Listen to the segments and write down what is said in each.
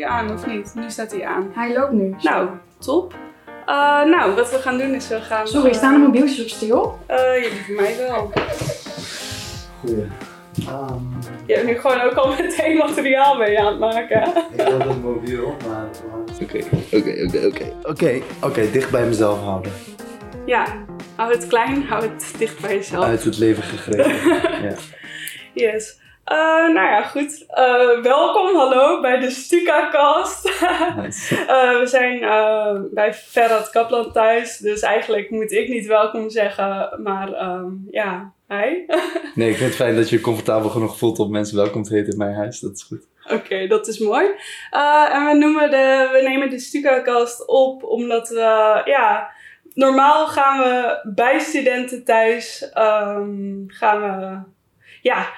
hij aan of niet? Nu staat hij aan. Hij loopt nu. Nou, top. Uh, nou, wat we gaan doen is we gaan... Sorry, staan de mobieltjes op stil? Uh, ja, voor mij wel. Goeie. Um, je hebt nu gewoon ook al meteen materiaal mee aan het maken. Ik wil dat mobiel, maar... Oké, oké, oké, oké. Oké, oké, dicht bij mezelf houden. Ja, hou het klein, hou het dicht bij jezelf. Uit het leven gegrepen, ja. Yes. Uh, nou ja, goed. Uh, welkom, hallo bij de Stuka-cast. nice. uh, we zijn bij Ferrat Kaplan thuis, dus eigenlijk moet ik niet welkom zeggen, maar um, ja, hi. nee, ik vind het fijn dat je je comfortabel genoeg voelt om mensen welkom te heten in mijn huis, dat is goed. Oké, dat is mooi. en we, noemen de, we nemen de Stuka-cast op omdat we, ja, normaal gaan we bij studenten thuis, um, gaan we, ja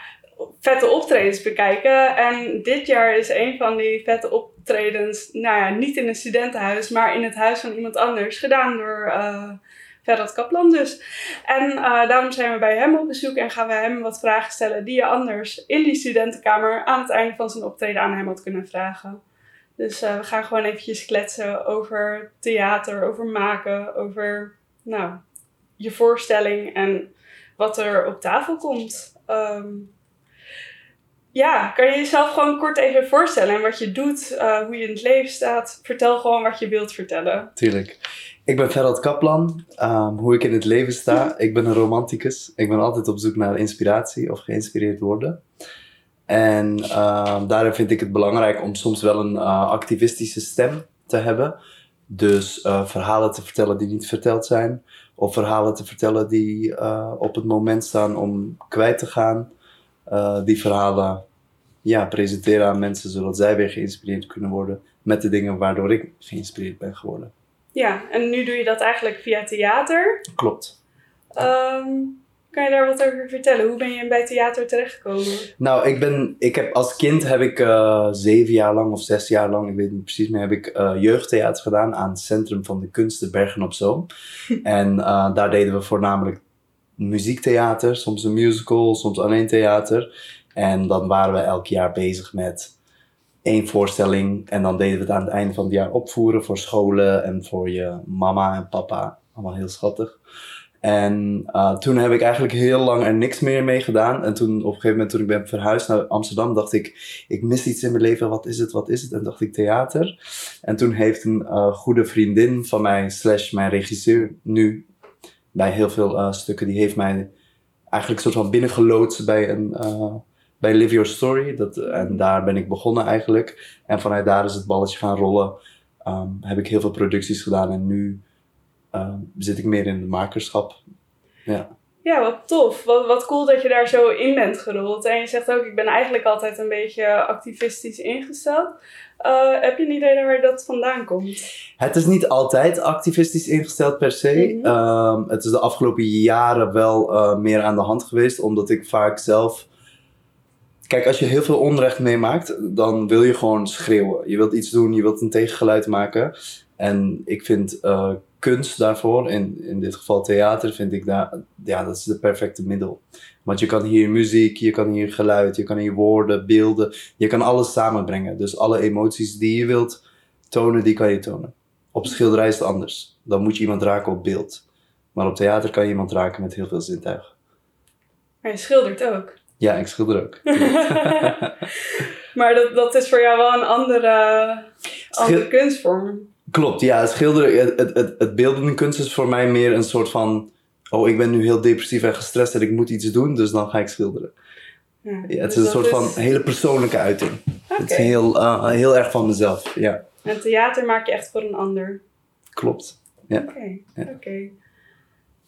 vette optredens bekijken. En dit jaar is een van die vette optredens, nou ja, niet in een studentenhuis, maar in het huis van iemand anders, gedaan door uh, Ferrat Kaplan dus. En uh, daarom zijn we bij hem op bezoek en gaan we hem wat vragen stellen die je anders in die studentenkamer aan het einde van zijn optreden aan hem had kunnen vragen. Dus uh, we gaan gewoon eventjes kletsen over theater, over maken, over nou, je voorstelling en wat er op tafel komt. Um, ja, kan je jezelf gewoon kort even voorstellen en wat je doet, uh, hoe je in het leven staat? Vertel gewoon wat je wilt vertellen. Tuurlijk. Ik ben Ferhat Kaplan. Um, hoe ik in het leven sta. Ik ben een romanticus. Ik ben altijd op zoek naar inspiratie of geïnspireerd worden. En uh, daarin vind ik het belangrijk om soms wel een uh, activistische stem te hebben. Dus uh, verhalen te vertellen die niet verteld zijn. Of verhalen te vertellen die op het moment staan om kwijt te gaan. Uh, die verhalen ja, presenteren aan mensen, zodat zij weer geïnspireerd kunnen worden met de dingen waardoor ik geïnspireerd ben geworden. Ja, en nu doe je dat eigenlijk via theater. Klopt. Um, kan je daar wat over vertellen? Hoe ben je bij theater terechtgekomen? Nou, ik ben, ik heb als kind heb ik uh, zeven jaar lang of zes jaar lang, ik weet niet precies meer, heb ik uh, jeugdtheater gedaan aan het Centrum van de Kunsten Bergen op Zoom. en uh, daar deden we voornamelijk muziektheater, soms een musical, soms alleen theater. En dan waren we elk jaar bezig met één voorstelling. En dan deden we het aan het einde van het jaar opvoeren voor scholen en voor je mama en papa. Allemaal heel schattig. En uh, toen heb ik eigenlijk heel lang er niks meer mee gedaan. En toen op een gegeven moment toen ik ben verhuisd naar Amsterdam, dacht ik, ik mis iets in mijn leven. Wat is het, wat is het? En dacht ik theater. En toen heeft een uh, goede vriendin van mij, slash mijn regisseur, nu bij heel veel uh, stukken, die heeft mij eigenlijk soort van binnengeloodst bij een uh, bij Live Your Story. Dat, en daar ben ik begonnen eigenlijk. En vanuit daar is het balletje gaan rollen. Um, heb ik heel veel producties gedaan en nu um, zit ik meer in het makerschap. Ja. Ja, wat tof. Wat, wat cool dat je daar zo in bent gerold. En je zegt ook, ik ben eigenlijk altijd een beetje activistisch ingesteld. Uh, heb je een idee waar dat vandaan komt? Het is niet altijd activistisch ingesteld per se. Mm -hmm. um, het is de afgelopen jaren wel uh, meer aan de hand geweest, omdat ik vaak zelf. Kijk, als je heel veel onrecht meemaakt, dan wil je gewoon schreeuwen. Je wilt iets doen, je wilt een tegengeluid maken. En ik vind uh, kunst daarvoor, in, in dit geval theater, vind ik daar, ja, dat is de perfecte middel. Want je kan hier muziek, je kan hier geluid, je kan hier woorden, beelden, je kan alles samenbrengen. Dus alle emoties die je wilt tonen, die kan je tonen. Op schilderij is het anders. Dan moet je iemand raken op beeld. Maar op theater kan je iemand raken met heel veel zintuigen. Maar je schildert ook. Ja, ik schilder ook. maar dat, dat is voor jou wel een andere, andere kunstvorm. Klopt, ja. Het schilderen, het, het, het beeldende kunst is voor mij meer een soort van... Oh, ik ben nu heel depressief en gestrest en ik moet iets doen, dus dan ga ik schilderen. Ja, ja, het dus is een soort is... van hele persoonlijke uiting. Okay. Het is heel, uh, heel erg van mezelf, ja. En theater maak je echt voor een ander? Klopt, ja. Oké, okay. ja. okay.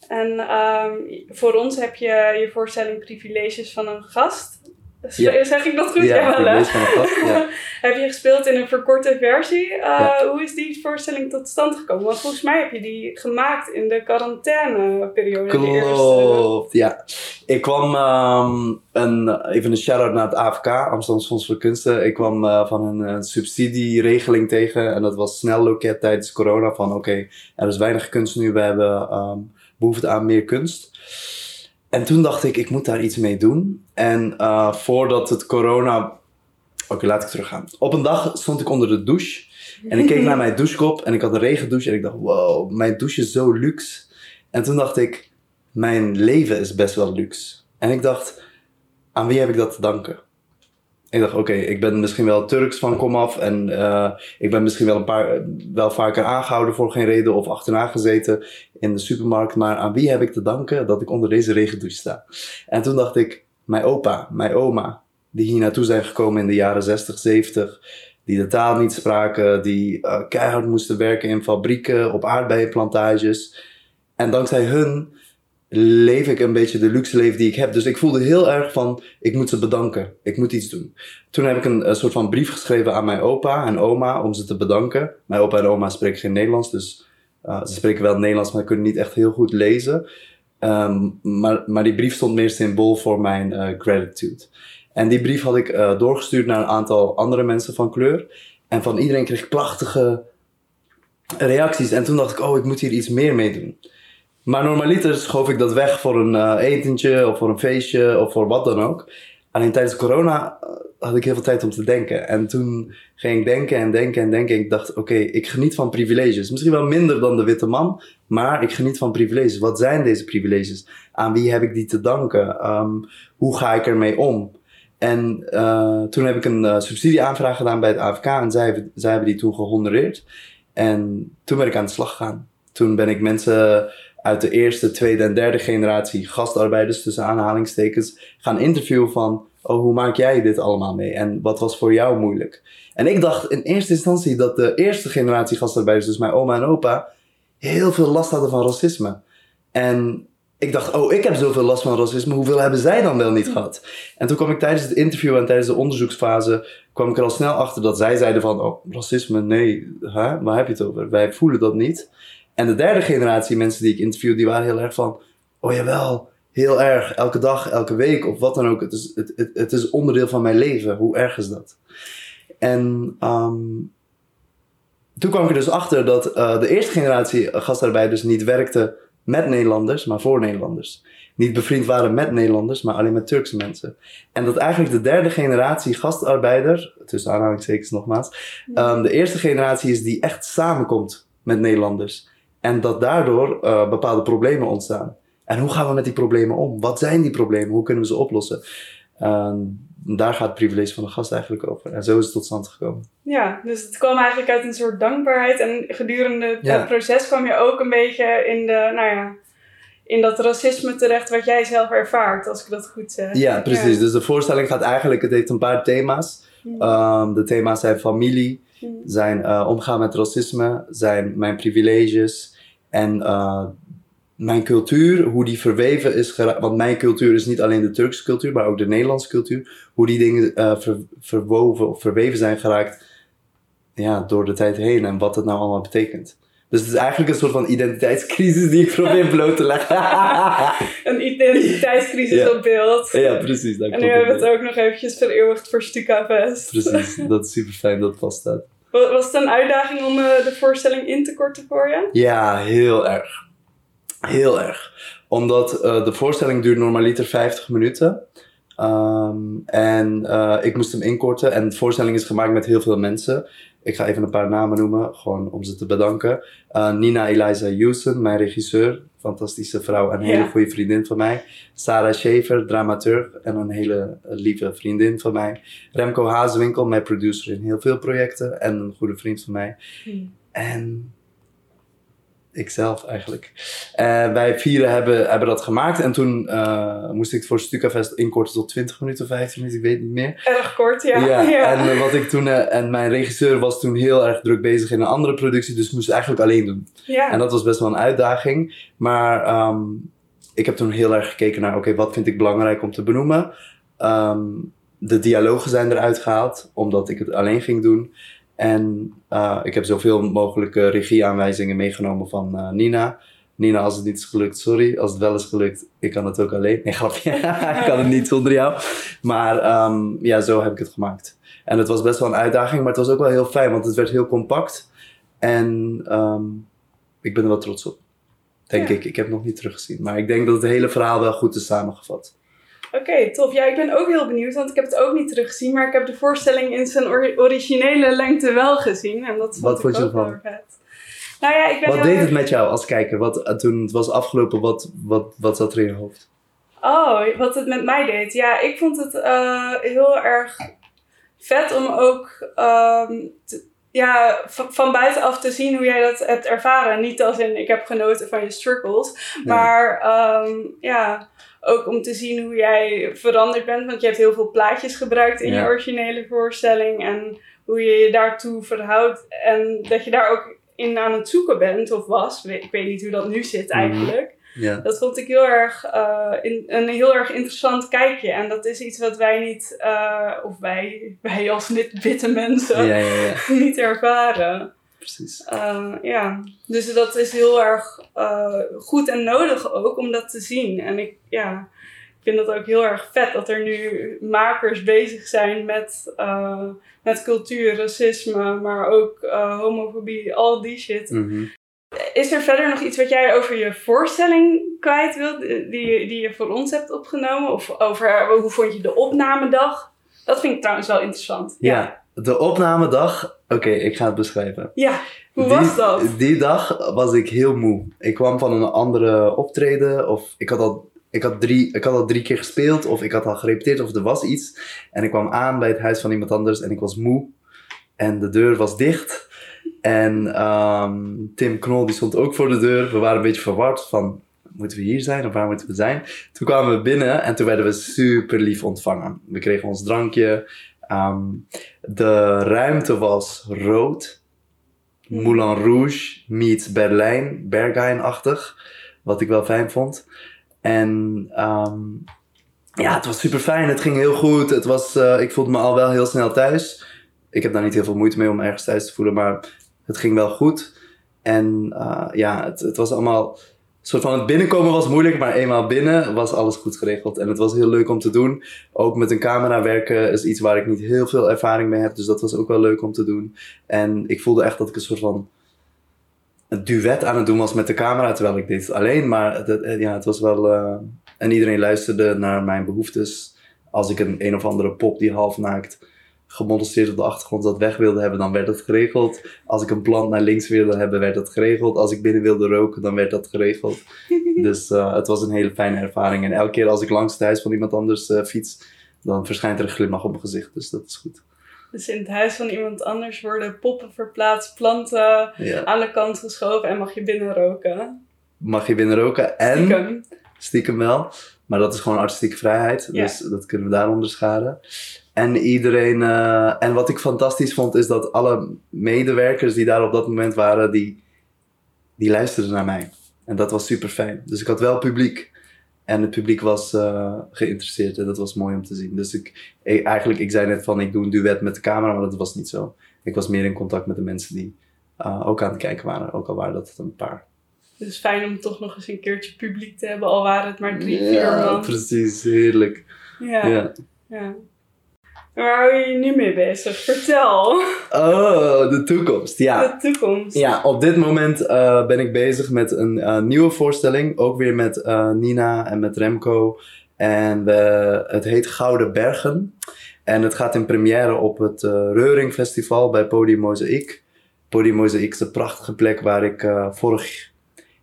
En um, voor ons heb je je voorstelling Privileges van een gast. Ja. Zeg ik dat goed? Ja, ja, wel, ja. heb je gespeeld in een verkorte versie. Uh, ja. Hoe is die voorstelling tot stand gekomen? Want volgens mij heb je die gemaakt in de quarantaineperiode. Klopt, ja. Ik kwam um, een, even een shout-out naar het AFK, Amsterdam Fonds voor Kunsten. Ik kwam uh, van een, een, subsidieregeling tegen en dat was snel loket tijdens corona. Van oké, okay, er is weinig kunst nu, we hebben um, behoefte aan meer kunst. En toen dacht ik, ik moet daar iets mee doen. En uh, voordat het corona Oké, laat ik teruggaan. Op een dag stond ik onder de douche. En ik keek naar mijn douchekop en ik had een regendouche. En ik dacht, wow, mijn douche is zo luxe. En toen dacht ik, mijn leven is best wel luxe. En ik dacht, aan wie heb ik dat te danken? Ik dacht, oké, ik ben misschien wel Turks van komaf. En uh, ik ben misschien wel een paar, wel vaker aangehouden voor geen reden of achterna gezeten in de supermarkt. Maar aan wie heb ik te danken dat ik onder deze regendouche sta? En toen dacht ik, mijn opa, mijn oma, die hier naartoe zijn gekomen in de jaren 60, 70. Die de taal niet spraken, die uh, keihard moesten werken in fabrieken, op aardbeienplantages. En dankzij hun leef ik een beetje de luxe leven die ik heb. Dus ik voelde heel erg van, ik moet ze bedanken. Ik moet iets doen. Toen heb ik een, soort van brief geschreven aan mijn opa en oma om ze te bedanken. Mijn opa en oma spreken geen Nederlands, dus uh, ze spreken wel Nederlands, maar kunnen niet echt heel goed lezen. Um, maar, maar die brief stond meer symbool voor mijn uh, gratitude. En die brief had ik uh, doorgestuurd naar een aantal andere mensen van kleur. En van iedereen kreeg ik prachtige reacties. En toen dacht ik, oh, ik moet hier iets meer mee doen. Maar normaliter schoof ik dat weg voor een uh, etentje of voor een feestje of voor wat dan ook. Alleen tijdens corona eh, had ik heel veel tijd om te denken. En toen ging ik denken en denken en denken. En ik dacht, oké, ik geniet van privileges. Misschien wel minder dan de witte man, maar ik geniet van privileges. Wat zijn deze privileges? Aan wie heb ik die te danken? Um, hoe ga ik ermee om? En uh, toen heb ik een subsidieaanvraag gedaan bij het AFK en zij, zij hebben die toen gehonoreerd. En toen ben ik aan de slag gegaan. Toen ben ik mensen uit de eerste, tweede en derde generatie gastarbeiders tussen aanhalingstekens gaan interviewen van oh, hoe maak jij dit allemaal mee en wat was voor jou moeilijk? En ik dacht in eerste instantie dat de eerste generatie gastarbeiders, dus mijn oma en opa, heel veel last hadden van racisme. En ik dacht, oh, ik heb zoveel last van racisme, hoeveel hebben zij dan wel niet gehad? En toen kwam ik tijdens het interview en tijdens de onderzoeksfase, kwam ik er al snel achter dat zij zeiden van, oh, racisme, nee, hè? waar heb je het over? Wij voelen dat niet. En de derde generatie mensen die ik interview, die waren heel erg van, oh jawel, heel erg, elke dag, elke week of wat dan ook. Het is, het, het, het is onderdeel van mijn leven. Hoe erg is dat? En um, toen kwam ik er dus achter dat uh, de eerste generatie gastarbeiders niet werkte met Nederlanders, maar voor Nederlanders. Niet bevriend waren met Nederlanders, maar alleen met Turkse mensen. En dat eigenlijk de derde generatie gastarbeider, tussen aanhalingstekens nogmaals, um, de eerste generatie is die echt samenkomt met Nederlanders. En dat daardoor uh, bepaalde problemen ontstaan. En hoe gaan we met die problemen om? Wat zijn die problemen? Hoe kunnen we ze oplossen? Uh, daar gaat het privilege van de gast eigenlijk over. En zo is het tot stand gekomen. Ja, dus het kwam eigenlijk uit een soort dankbaarheid. En gedurende ja. het proces kwam je ook een beetje in, de, nou ja, in dat racisme terecht wat jij zelf ervaart, als ik dat goed zeg. Ja, precies. Ja. Dus de voorstelling gaat eigenlijk, het heeft een paar thema's. Mm. Um, de thema's zijn familie, mm. zijn uh, omgaan met racisme, zijn mijn privileges, en uh, mijn cultuur, hoe die verweven is geraakt. Want mijn cultuur is niet alleen de Turkse cultuur, maar ook de Nederlandse cultuur. Hoe die dingen uh, ver, verwoven of verweven zijn geraakt ja, door de tijd heen en wat het nou allemaal betekent. Dus het is eigenlijk een soort van identiteitscrisis die ik probeer bloot te leggen. een identiteitscrisis ja. op beeld. Ja, precies. en nu hebben we het ook nog eventjes vereeuwigd voor Stuka Fest. Precies, dat is super fijn dat het vaststaat. Was het een uitdaging om uh, de voorstelling in te korten voor je? Ja, heel erg. Heel erg. Omdat uh, de voorstelling duurt normaliter 50 minuten. Um, en uh, ik moest hem inkorten. En de voorstelling is gemaakt met heel veel mensen. Ik ga even een paar namen noemen, gewoon om ze te bedanken. Uh, Nina Eliza Houston, mijn regisseur, fantastische vrouw en een hele goede vriendin van mij. Sarah Schaefer, dramaturg en een hele lieve vriendin van mij. Remco Hazewinkel, mijn producer in heel veel projecten en een goede vriend van mij. Hmm. En ikzelf eigenlijk. Uh, wij vieren hebben, hebben dat gemaakt en toen uh, moest ik het voor Stukafest inkorten tot 20 minuten, 15 minuten, ik weet niet meer. Erg kort, ja. ja. ja. En uh, wat ik toen, en mijn regisseur was toen heel erg druk bezig in een andere productie, dus moest eigenlijk alleen doen. Ja. En dat was best wel een uitdaging. Maar um, ik heb toen heel erg gekeken naar, oké, okay, wat vind ik belangrijk om te benoemen? Um, de dialogen zijn eruit gehaald, omdat ik het alleen ging doen. En uh, ik heb zoveel mogelijke regieaanwijzingen meegenomen van uh, Nina. Nina, als het niet is gelukt, sorry. Als het wel is gelukt, ik kan het ook alleen. Nee, grapje. ik kan het niet zonder jou. Maar um, ja, zo heb ik het gemaakt. En het was best wel een uitdaging, maar het was ook wel heel fijn, want het werd heel compact. En um, ik ben er wel trots op. Denk ja. ik. Ik heb het nog niet teruggezien. Maar ik denk dat het hele verhaal wel goed is samengevat. Oké, tof. Ja, ik ben ook heel benieuwd, want ik heb het ook niet teruggezien, maar ik heb de voorstelling in zijn ori- originele lengte wel gezien. En dat vond Wat ik vond je ook ervan? heel erg vet. Nou ja, ik ben Wat deed erg- het met jou als kijker? Wat, eh, toen het was afgelopen, wat, wat, wat zat er in je hoofd? Oh, wat het met mij deed. Ja, ik vond het eh, heel erg vet om ook ehm, te- ja, van, buitenaf te zien hoe jij dat hebt ervaren. Niet als in ik heb genoten van je struggles, maar ehm, ja, ook om te zien hoe jij veranderd bent. Want je hebt heel veel plaatjes gebruikt in Ja. je originele voorstelling en hoe je je daartoe verhoudt. En dat je daar ook in aan het zoeken bent of was. Ik weet niet hoe dat nu zit Mhm. eigenlijk. Ja. Dat vond ik heel erg, eh, in, een heel erg interessant kijkje. En dat is iets wat wij niet, eh, of wij, wij als wit- witte mensen, Ja, ja, ja, niet ervaren. precies. Eh, ja, dus dat is heel erg goed en nodig ook om dat te zien. En ik, ja, ik vind dat ook heel erg vet dat er nu makers bezig zijn met, met cultuur, racisme, maar ook homofobie, al die shit. Mhm. Is er verder nog iets wat jij over je voorstelling kwijt wilt, die, die die je voor ons hebt opgenomen? Of over eh, hoe vond je de opnamedag? Dat vind ik trouwens wel interessant. Ja, de opnamedag. Oké, ik ga het beschrijven. Ja, hoe die, was dat? Die dag was ik heel moe. Ik kwam van een andere optreden. Of ik had al, ik had drie, ik had al drie keer gespeeld. Of ik had al gerepeteerd. Of er was iets. En ik kwam aan bij het huis van iemand anders. En ik was moe. En de deur was dicht. En ehm, Tim Knol die stond ook voor de deur. We waren een beetje verward van... Moeten we hier zijn of waar moeten we zijn? Toen kwamen we binnen en toen werden we super lief ontvangen. We kregen ons drankje. Ehm, de ruimte was rood. Moulin Rouge meets Berlijn, Berghain-achtig. Wat ik wel fijn vond. En ehm, ja, het was super fijn. Het ging heel goed. Het was, eh, ik voelde me al wel heel snel thuis. Ik heb daar niet heel veel moeite mee om ergens thuis te voelen, maar het ging wel goed. En eh, ja, het, het was allemaal. Soort van het binnenkomen was moeilijk, maar eenmaal binnen was alles goed geregeld. En het was heel leuk om te doen. Ook met een camera werken is iets waar ik niet heel veel ervaring mee heb. Dus dat was ook wel leuk om te doen. En ik voelde echt dat ik een soort van een duet aan het doen was met de camera, terwijl ik dit alleen. Maar het, het- ja, het was wel. eh, en iedereen luisterde naar mijn behoeftes. Als ik een een of andere pop die half naakt gemonstreerd op de achtergrond dat weg wilde hebben, dan werd dat geregeld. Als ik een plant naar links wilde hebben, werd dat geregeld. Als ik binnen wilde roken, dan werd dat geregeld. Dus eh, het was een hele fijne ervaring. En elke keer als ik langs het huis van iemand anders eh, fiets, dan verschijnt er een glimlach op mijn gezicht. Dus dat is goed. Dus in het huis van iemand anders worden poppen verplaatst, planten Ja. aan de kant geschoven en mag je binnen roken. Mag je binnen roken en Stiekem. Stiekem wel. Maar dat is gewoon artistieke vrijheid. Ja. Dus dat kunnen we daaronder scharen. En iedereen. eh, en wat ik fantastisch vond, is dat alle medewerkers die daar op dat moment waren, die, die luisterden naar mij. En dat was super fijn. Dus ik had wel publiek. En het publiek was eh, geïnteresseerd en dat was mooi om te zien. Dus ik, ik- eigenlijk, ik zei net van ik doe een duet met de camera, maar dat was niet zo. Ik was meer in contact met de mensen die eh, ook aan het kijken waren, ook al waren dat het een paar. Dus fijn om toch nog eens een keertje publiek te hebben, al waren het maar drie, vier Ja, man. precies, heerlijk. Ja, ja. ja. Waar hou je je nu mee bezig? Vertel. Oh, de toekomst. Ja. De toekomst. Ja, op dit moment eh, ben ik bezig met een eh, nieuwe voorstelling. Ook weer met eh, Nina en met Remco. En we, het heet Gouden Bergen. En het gaat in première op het Reuring Festival bij Podium Mozaïek. Podium Mozaïek is een prachtige plek waar ik vorig...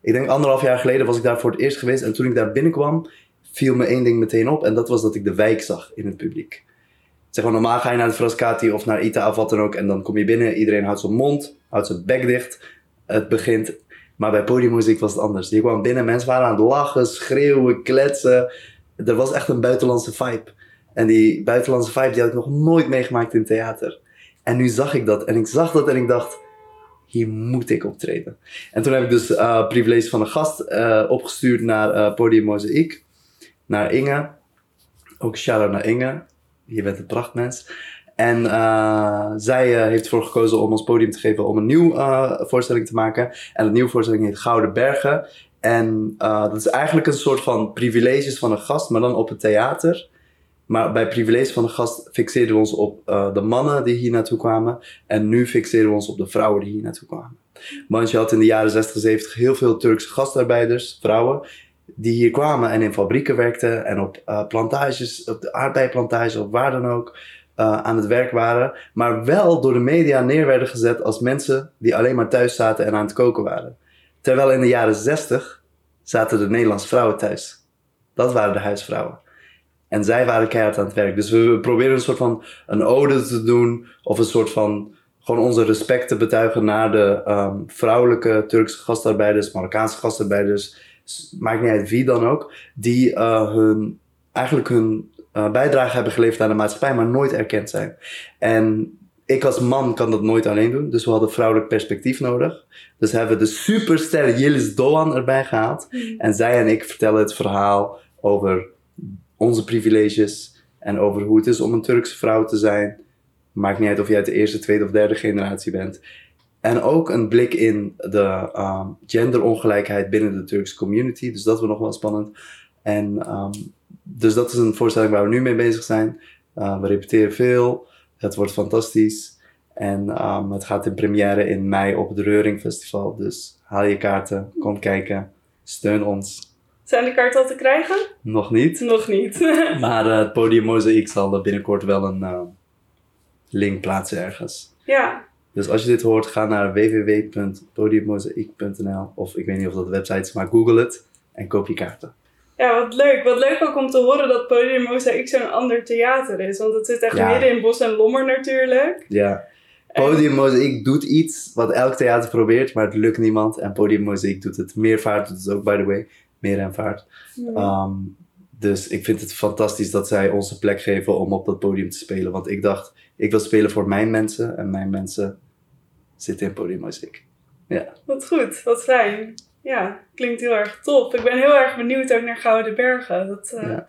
Ik denk anderhalf jaar geleden was ik daar voor het eerst geweest. En toen ik daar binnenkwam, viel me één ding meteen op. En dat was dat ik de wijk zag in het publiek. Zeg maar, normaal ga je naar de Frascati of naar Ita of wat dan ook. En dan kom je binnen, iedereen houdt zijn mond, houdt zijn bek dicht. Het begint. Maar bij podiummuziek was het anders. Je kwam binnen, mensen waren aan het lachen, schreeuwen, kletsen. Er was echt een buitenlandse vibe. En die buitenlandse vibe die had ik nog nooit meegemaakt in theater. En nu zag ik dat. En ik zag dat en ik dacht, hier moet ik optreden. En toen heb ik dus eh privilege van een gast eh, opgestuurd naar eh Podium Mozaïek. Naar Inge. Ook shout-out naar Inge. Je bent een prachtmens. En zij heeft ervoor gekozen om ons podium te geven om een nieuwe voorstelling te maken. En de nieuwe voorstelling heet Gouden Bergen. En dat is eigenlijk een soort van privileges van een gast, maar dan op het theater. Maar bij privileges van een gast fixeerden we ons op eh, de mannen die hier naartoe kwamen. En nu fixeren we ons op de vrouwen die hier naartoe kwamen. Want je had in de jaren 60, 70 heel veel Turkse gastarbeiders, vrouwen. die hier kwamen en in fabrieken werkten en op uh, plantages, op de aardbeiplantages of waar dan ook, uh, aan het werk waren, maar wel door de media neer werden gezet als mensen die alleen maar thuis zaten en aan het koken waren. Terwijl in de jaren 60 zaten de Nederlandse vrouwen thuis. Dat waren de huisvrouwen. En zij waren keihard aan het werk. Dus we proberen een soort van een ode te doen. Of een soort van gewoon onze respect te betuigen naar de um, vrouwelijke Turkse gastarbeiders, Marokkaanse gastarbeiders. Maakt niet uit wie dan ook. Die uh, hun, eigenlijk hun uh, bijdrage hebben geleverd aan de maatschappij, maar nooit erkend zijn. En ik als man kan dat nooit alleen doen. Dus we hadden vrouwelijk perspectief nodig. Dus hebben we de superster Yildiz Doan erbij gehaald. Mm. En zij en ik vertellen het verhaal over onze privileges en over hoe het is om een Turkse vrouw te zijn. Maakt niet uit of je uit de eerste, tweede of derde generatie bent. En ook een blik in de um, genderongelijkheid binnen de Turkse community. Dus dat was nog wel spannend. En um, dus dat is een voorstelling waar we nu mee bezig zijn. Uh, we repeteren veel. Het wordt fantastisch. En um, het gaat in première in mei op het Reuring Festival. Dus haal je kaarten, kom kijken, steun ons. Zijn de kaarten al te krijgen? Nog niet. Nog niet. maar uh, het podium Mozaïek zal binnenkort wel een uh, link plaatsen ergens. Ja. Dus als je dit hoort, ga naar www.podiummozaïek.nl of ik weet niet of dat de website is, maar google het en koop je kaarten. Ja, wat leuk. Wat leuk ook om te horen dat Podium Mozaïek zo'n ander theater is. Want het zit echt midden in Bos en Lommer natuurlijk. Ja. Podium Mozaïek doet iets wat elk theater probeert, maar het lukt niemand. En Podium Mozaïek doet het. Meervaart doet het ook, by the way meer en vaart. Um, dus ik vind het fantastisch dat zij ons een plek geven om op dat podium te spelen. Want ik dacht, ik wil spelen voor mijn mensen en mijn mensen zitten in podiummuziek. Ja. Wat goed, wat fijn. Ja, klinkt heel erg tof. Ik ben heel erg benieuwd ook naar Gouden Bergen. Dat, uh, ja.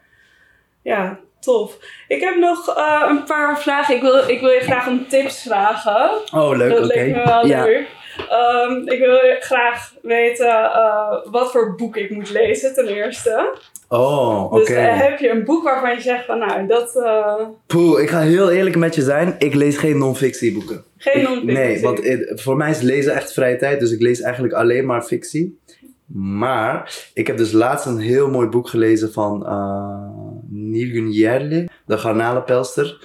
ja. tof. Ik heb nog uh, een paar vragen. Ik wil, ik wil je graag om tips vragen. Oh, leuk. Dat okay. leek me wel ja. leuk. Um, ik wil graag weten uh, wat voor boek ik moet lezen ten eerste. Oh, oké. Okay. Dus uh, heb je een boek waarvan je zegt van nou, dat... Uh... Poeh, ik ga heel eerlijk met je zijn. Ik lees geen non-fictieboeken. Geen non-fictie? Nee, want voor mij is lezen echt vrije tijd. Dus ik lees eigenlijk alleen maar fictie. Maar ik heb dus laatst een heel mooi boek gelezen van uh, Nilgun Yerli, de garnalenpelster.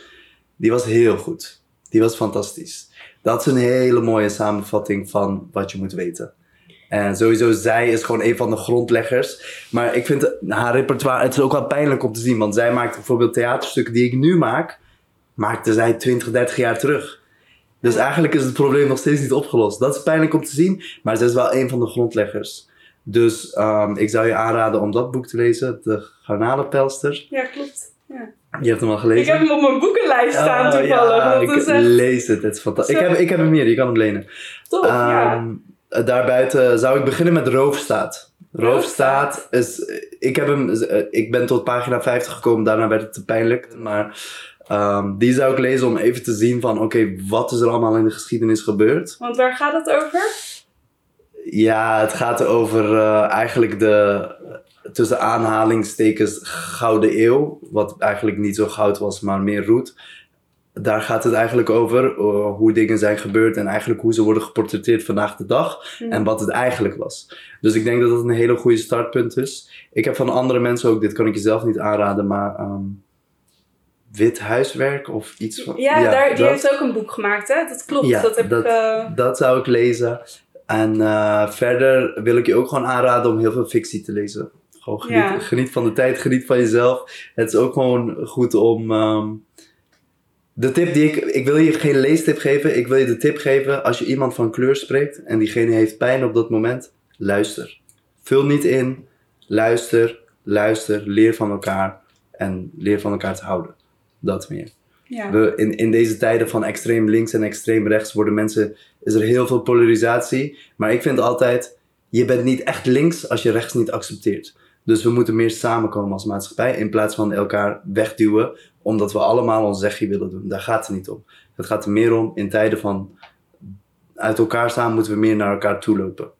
Die was heel goed. Die was fantastisch. Dat is een hele mooie samenvatting van wat je moet weten. En sowieso, zij is gewoon een van de grondleggers. Maar ik vind haar repertoire, het is ook wel pijnlijk om te zien. Want zij maakt bijvoorbeeld theaterstukken die ik nu maak, maakte zij 20, 30 jaar terug. Dus eigenlijk is het probleem nog steeds niet opgelost. Dat is pijnlijk om te zien, maar zij is wel een van de grondleggers. Dus um, ik zou je aanraden om dat boek te lezen, De Garnalenpelster. Ja, klopt. Ja. Je hebt hem al gelezen? Ik heb hem op mijn boekenlijst staan oh, toevallig. Ja, ik echt... lees het, het is fantastisch. Ik heb, ik heb hem hier, je kan hem lenen. Top, um, ja. Daarbuiten zou ik beginnen met Roofstaat. Roofstaat is, ik, heb hem, ik ben tot pagina 50 gekomen, daarna werd het te pijnlijk. Maar um, die zou ik lezen om even te zien van, oké, okay, wat is er allemaal in de geschiedenis gebeurd? Want waar gaat het over? Ja, het gaat over uh, eigenlijk de, tussen aanhalingstekens Gouden Eeuw. Wat eigenlijk niet zo goud was, maar meer roet. Daar gaat het eigenlijk over uh, hoe dingen zijn gebeurd en eigenlijk hoe ze worden geportretteerd vandaag de dag mm. en wat het eigenlijk was. Dus ik denk dat dat een hele goede startpunt is. Ik heb van andere mensen ook, dit kan ik je zelf niet aanraden, maar um, wit huiswerk of iets van. Ja, ja daar, die dat, heeft ook een boek gemaakt, hè? Dat klopt. Ja, dat, heb dat, ik, uh... dat zou ik lezen. En uh, verder wil ik je ook gewoon aanraden om heel veel fictie te lezen. Gewoon geniet, ja. geniet van de tijd, geniet van jezelf. Het is ook gewoon goed om. Um, de tip die ik. Ik wil je geen leestip geven. Ik wil je de tip geven. Als je iemand van kleur spreekt en diegene heeft pijn op dat moment, luister. Vul niet in. Luister, luister, leer van elkaar. En leer van elkaar te houden. Dat meer. Ja. We, in, in deze tijden van extreem links en extreem rechts worden mensen. Is er heel veel polarisatie. Maar ik vind altijd. Je bent niet echt links als je rechts niet accepteert. Dus we moeten meer samenkomen als maatschappij in plaats van elkaar wegduwen omdat we allemaal ons zegje willen doen. Daar gaat het niet om. Het gaat er meer om in tijden van uit elkaar staan moeten we meer naar elkaar toe lopen.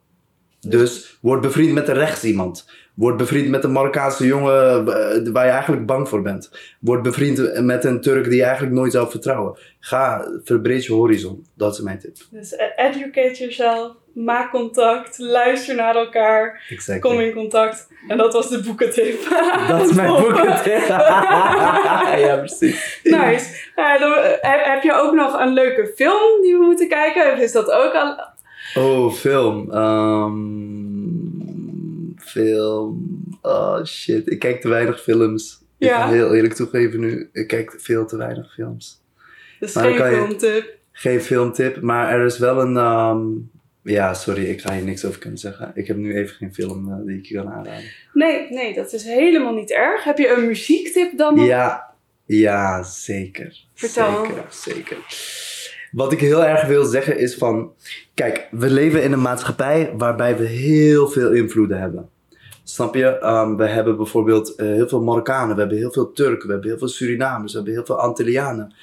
Dus word bevriend met de rechts iemand. Word bevriend met een Marokkaanse jongen eh, waar je eigenlijk bang voor bent. Word bevriend met een Turk die je eigenlijk nooit zou vertrouwen. Ga, verbreed je horizon. Dat is mijn tip. Dus e- educate yourself, maak contact, luister naar elkaar, Exactly. kom in contact. En dat was de boekentip. Dat is mijn boekentip. ja, precies. Nice. Dan, eh, heb, heb je ook nog een leuke film die we moeten kijken? Of is dat ook al... Oh, film. Ehm, film. Oh shit, ik kijk te weinig films. Ik Ja. ga heel eerlijk toegeven nu, ik kijk veel te weinig films. Is Maar geen filmtip. Geen filmtip, maar er is wel een... ehm, ja, sorry, ik ga hier niks over kunnen zeggen. Ik heb nu even geen film eh, die ik je kan aanraden. Nee, nee, dat is helemaal niet erg. Heb je een muziektip dan? Ja, ja, zeker. Vertel. Zeker, zeker. Wat ik heel erg wil zeggen is van... Kijk, we leven in een maatschappij waarbij we heel veel invloeden hebben. Snap je? Ehm, we hebben bijvoorbeeld eh, heel veel Marokkanen, we hebben heel veel Turken, we hebben heel veel Surinamers, we hebben heel veel Antillianen.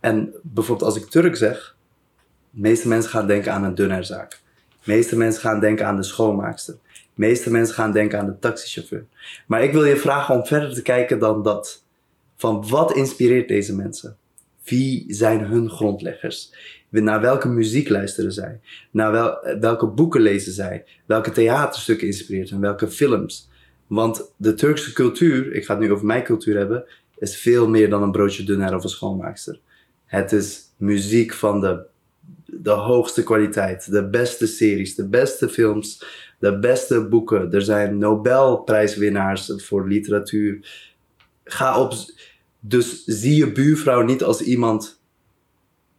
En bijvoorbeeld als ik Turk zeg, de meeste mensen gaan denken aan een dunnerzaak. De meeste mensen gaan denken aan de schoonmaakster. De meeste mensen gaan denken aan de taxichauffeur. Maar ik wil je vragen om verder te kijken dan dat. Van wat inspireert deze mensen? Wie zijn hun grondleggers? Naar welke muziek luisteren zij? Naar wel, welke boeken lezen zij? Welke theaterstukken inspireert hen? Welke films? Want de Turkse cultuur, ik ga het nu over mijn cultuur hebben, is veel meer dan een broodje dunner of een schoonmaakster. Het is muziek van de, de hoogste kwaliteit, de beste series, de beste films, de beste boeken. Er zijn Nobelprijswinnaars voor literatuur. Ga op. Dus zie je buurvrouw niet als iemand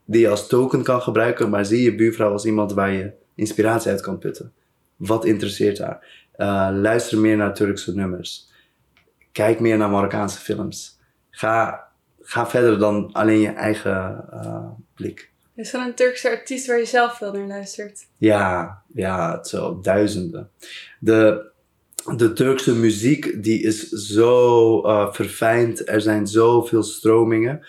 die je als token kan gebruiken, maar zie je buurvrouw als iemand waar je inspiratie uit kan putten. Wat interesseert haar? Eh, luister meer naar Turkse nummers. Kijk meer naar Marokkaanse films. Ga, ga verder dan alleen je eigen eh, blik. Is er een Turkse artiest waar je zelf veel naar luistert? Ja, ja, zo duizenden. De, de Turkse muziek die is zo eh, verfijnd. Er zijn zoveel stromingen.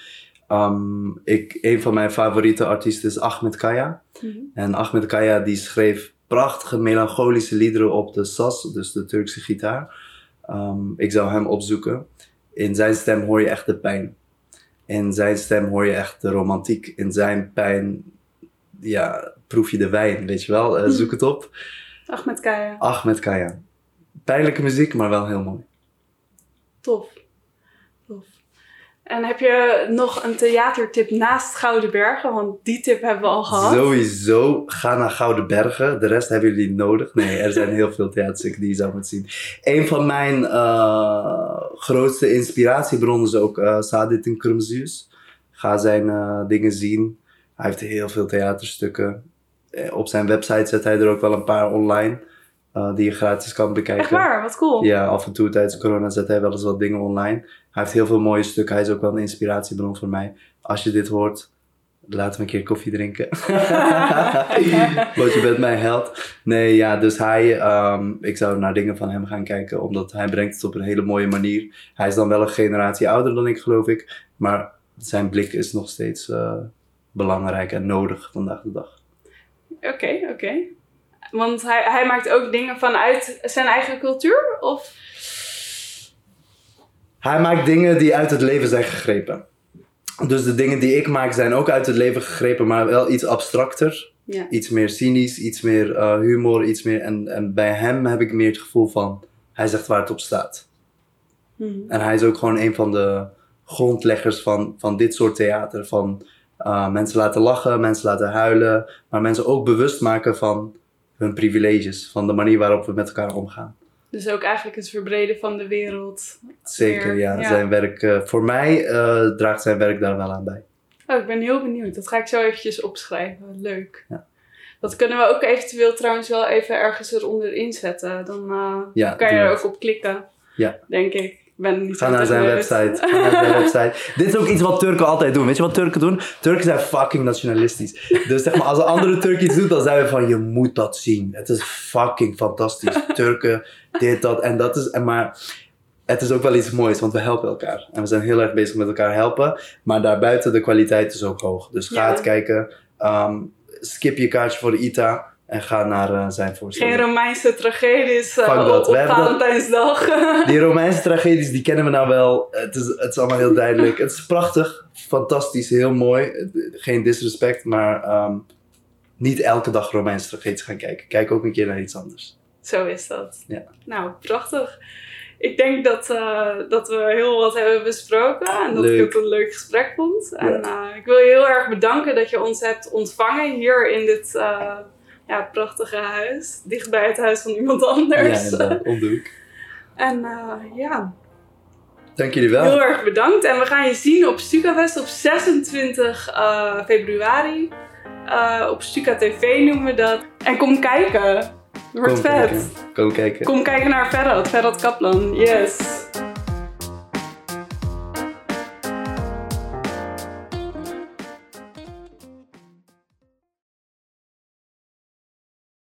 Ehm, ik, een van mijn favoriete artiesten is Ahmed Kaya. Mhm. En Ahmed Kaya die schreef prachtige melancholische liederen op de sas, dus de Turkse gitaar. Ehm, ik zou hem opzoeken. In zijn stem hoor je echt de pijn. In zijn stem hoor je echt de romantiek. In zijn pijn, ja, proef je de wijn, weet je wel. Eh, zoek het op. Ahmed Kaya. Ahmed Kaya. Pijnlijke muziek, maar wel heel mooi. Tof. Tof. En heb je nog een theatertip naast Gouden Bergen? Want die tip hebben we al gehad. Sowieso, ga naar Gouden Bergen. De rest hebben jullie niet nodig. Nee, er zijn heel veel theaterstukken die je zou moeten zien. Een van mijn eh, grootste inspiratiebronnen is ook uh, Sadit in Krumzius. Ga zijn eh, dingen zien. Hij heeft heel veel theaterstukken. Op zijn website zet hij er ook wel een paar online. Eh, die je gratis kan bekijken. Echt waar, wat cool. Ja, af en toe tijdens corona zet hij wel eens wat dingen online. Hij heeft heel veel mooie stukken. Hij is ook wel een inspiratiebron voor mij. Als je dit hoort, laat me een keer koffie drinken. Want je bent mijn held. Nee, ja, dus hij, ehm, ik zou naar dingen van hem gaan kijken, omdat hij brengt het op een hele mooie manier. Hij is dan wel een generatie ouder dan ik, geloof ik. Maar zijn blik is nog steeds eh, belangrijk en nodig vandaag de dag. Oké, oké. Want hij, hij maakt ook dingen vanuit zijn eigen cultuur? Of? Hij maakt dingen die uit het leven zijn gegrepen. Dus de dingen die ik maak zijn ook uit het leven gegrepen, maar wel iets abstracter. Ja. Iets meer cynisch, iets meer uh, humor, iets meer... En, en bij hem heb ik meer het gevoel van, hij zegt waar het op staat. Hmm. En hij is ook gewoon een van de grondleggers van, van dit soort theater. Van uh, mensen laten lachen, mensen laten huilen, maar mensen ook bewust maken van hun privileges. Van de manier waarop we met elkaar omgaan. Dus ook eigenlijk het verbreden van de wereld. Zeker, Weer, ja. ja. Zijn werk, uh, voor mij uh, draagt zijn werk daar wel aan bij. Oh, ik ben heel benieuwd. Dat ga ik zo eventjes opschrijven. Leuk. Ja. Dat kunnen we ook eventueel trouwens wel even ergens eronder inzetten. Dan uh, ja, kan je er ook op klikken. Ja. Denk ik. Ben niet Ga naar zijn website. Ga naar zijn website. Dit is ook iets wat Turken altijd doen. Weet je wat Turken doen? Turken zijn fucking nationalistisch. Dus zeg maar, als een andere Turk iets doet, dan zijn we van, je moet dat zien. Het is fucking fantastisch. Turken, dit, dat en dat is... En maar het is ook wel iets moois, want we helpen elkaar. En we zijn heel erg bezig met elkaar helpen. Maar daarbuiten, de kwaliteit is ook hoog. Dus ga Ja. het kijken. Um, skip je kaartje voor de ITA. En ga naar uh, zijn Geen voorstelling. Romeinse tragedies uh, op, dat. op Valentijnsdag. Die Romeinse tragedies, die kennen we nou wel. Het is, het is allemaal heel duidelijk. Het is prachtig, fantastisch, heel mooi. Geen disrespect, maar ehm, niet elke dag Romeinse tragedies gaan kijken. Kijk ook een keer naar iets anders. Zo is dat. Ja. Nou, prachtig. Ik denk dat, eh, dat we heel wat hebben besproken en dat Leuk. ik het een leuk gesprek vond. En eh, ik wil je heel erg bedanken dat je ons hebt ontvangen hier in dit eh, ja, prachtige huis. Dicht bij het huis van iemand Ja, anders. inderdaad, om de hoek. en eh, ja, Dank jullie wel. heel erg bedankt. En we gaan je zien op StukaFest op 26 eh, februari. Eh, op Stuka TV noemen we dat. En kom kijken. Het wordt Kom vet. kijken. Kom kijken. Kom kijken naar Ferrat, Ferrat Kaplan. Yes.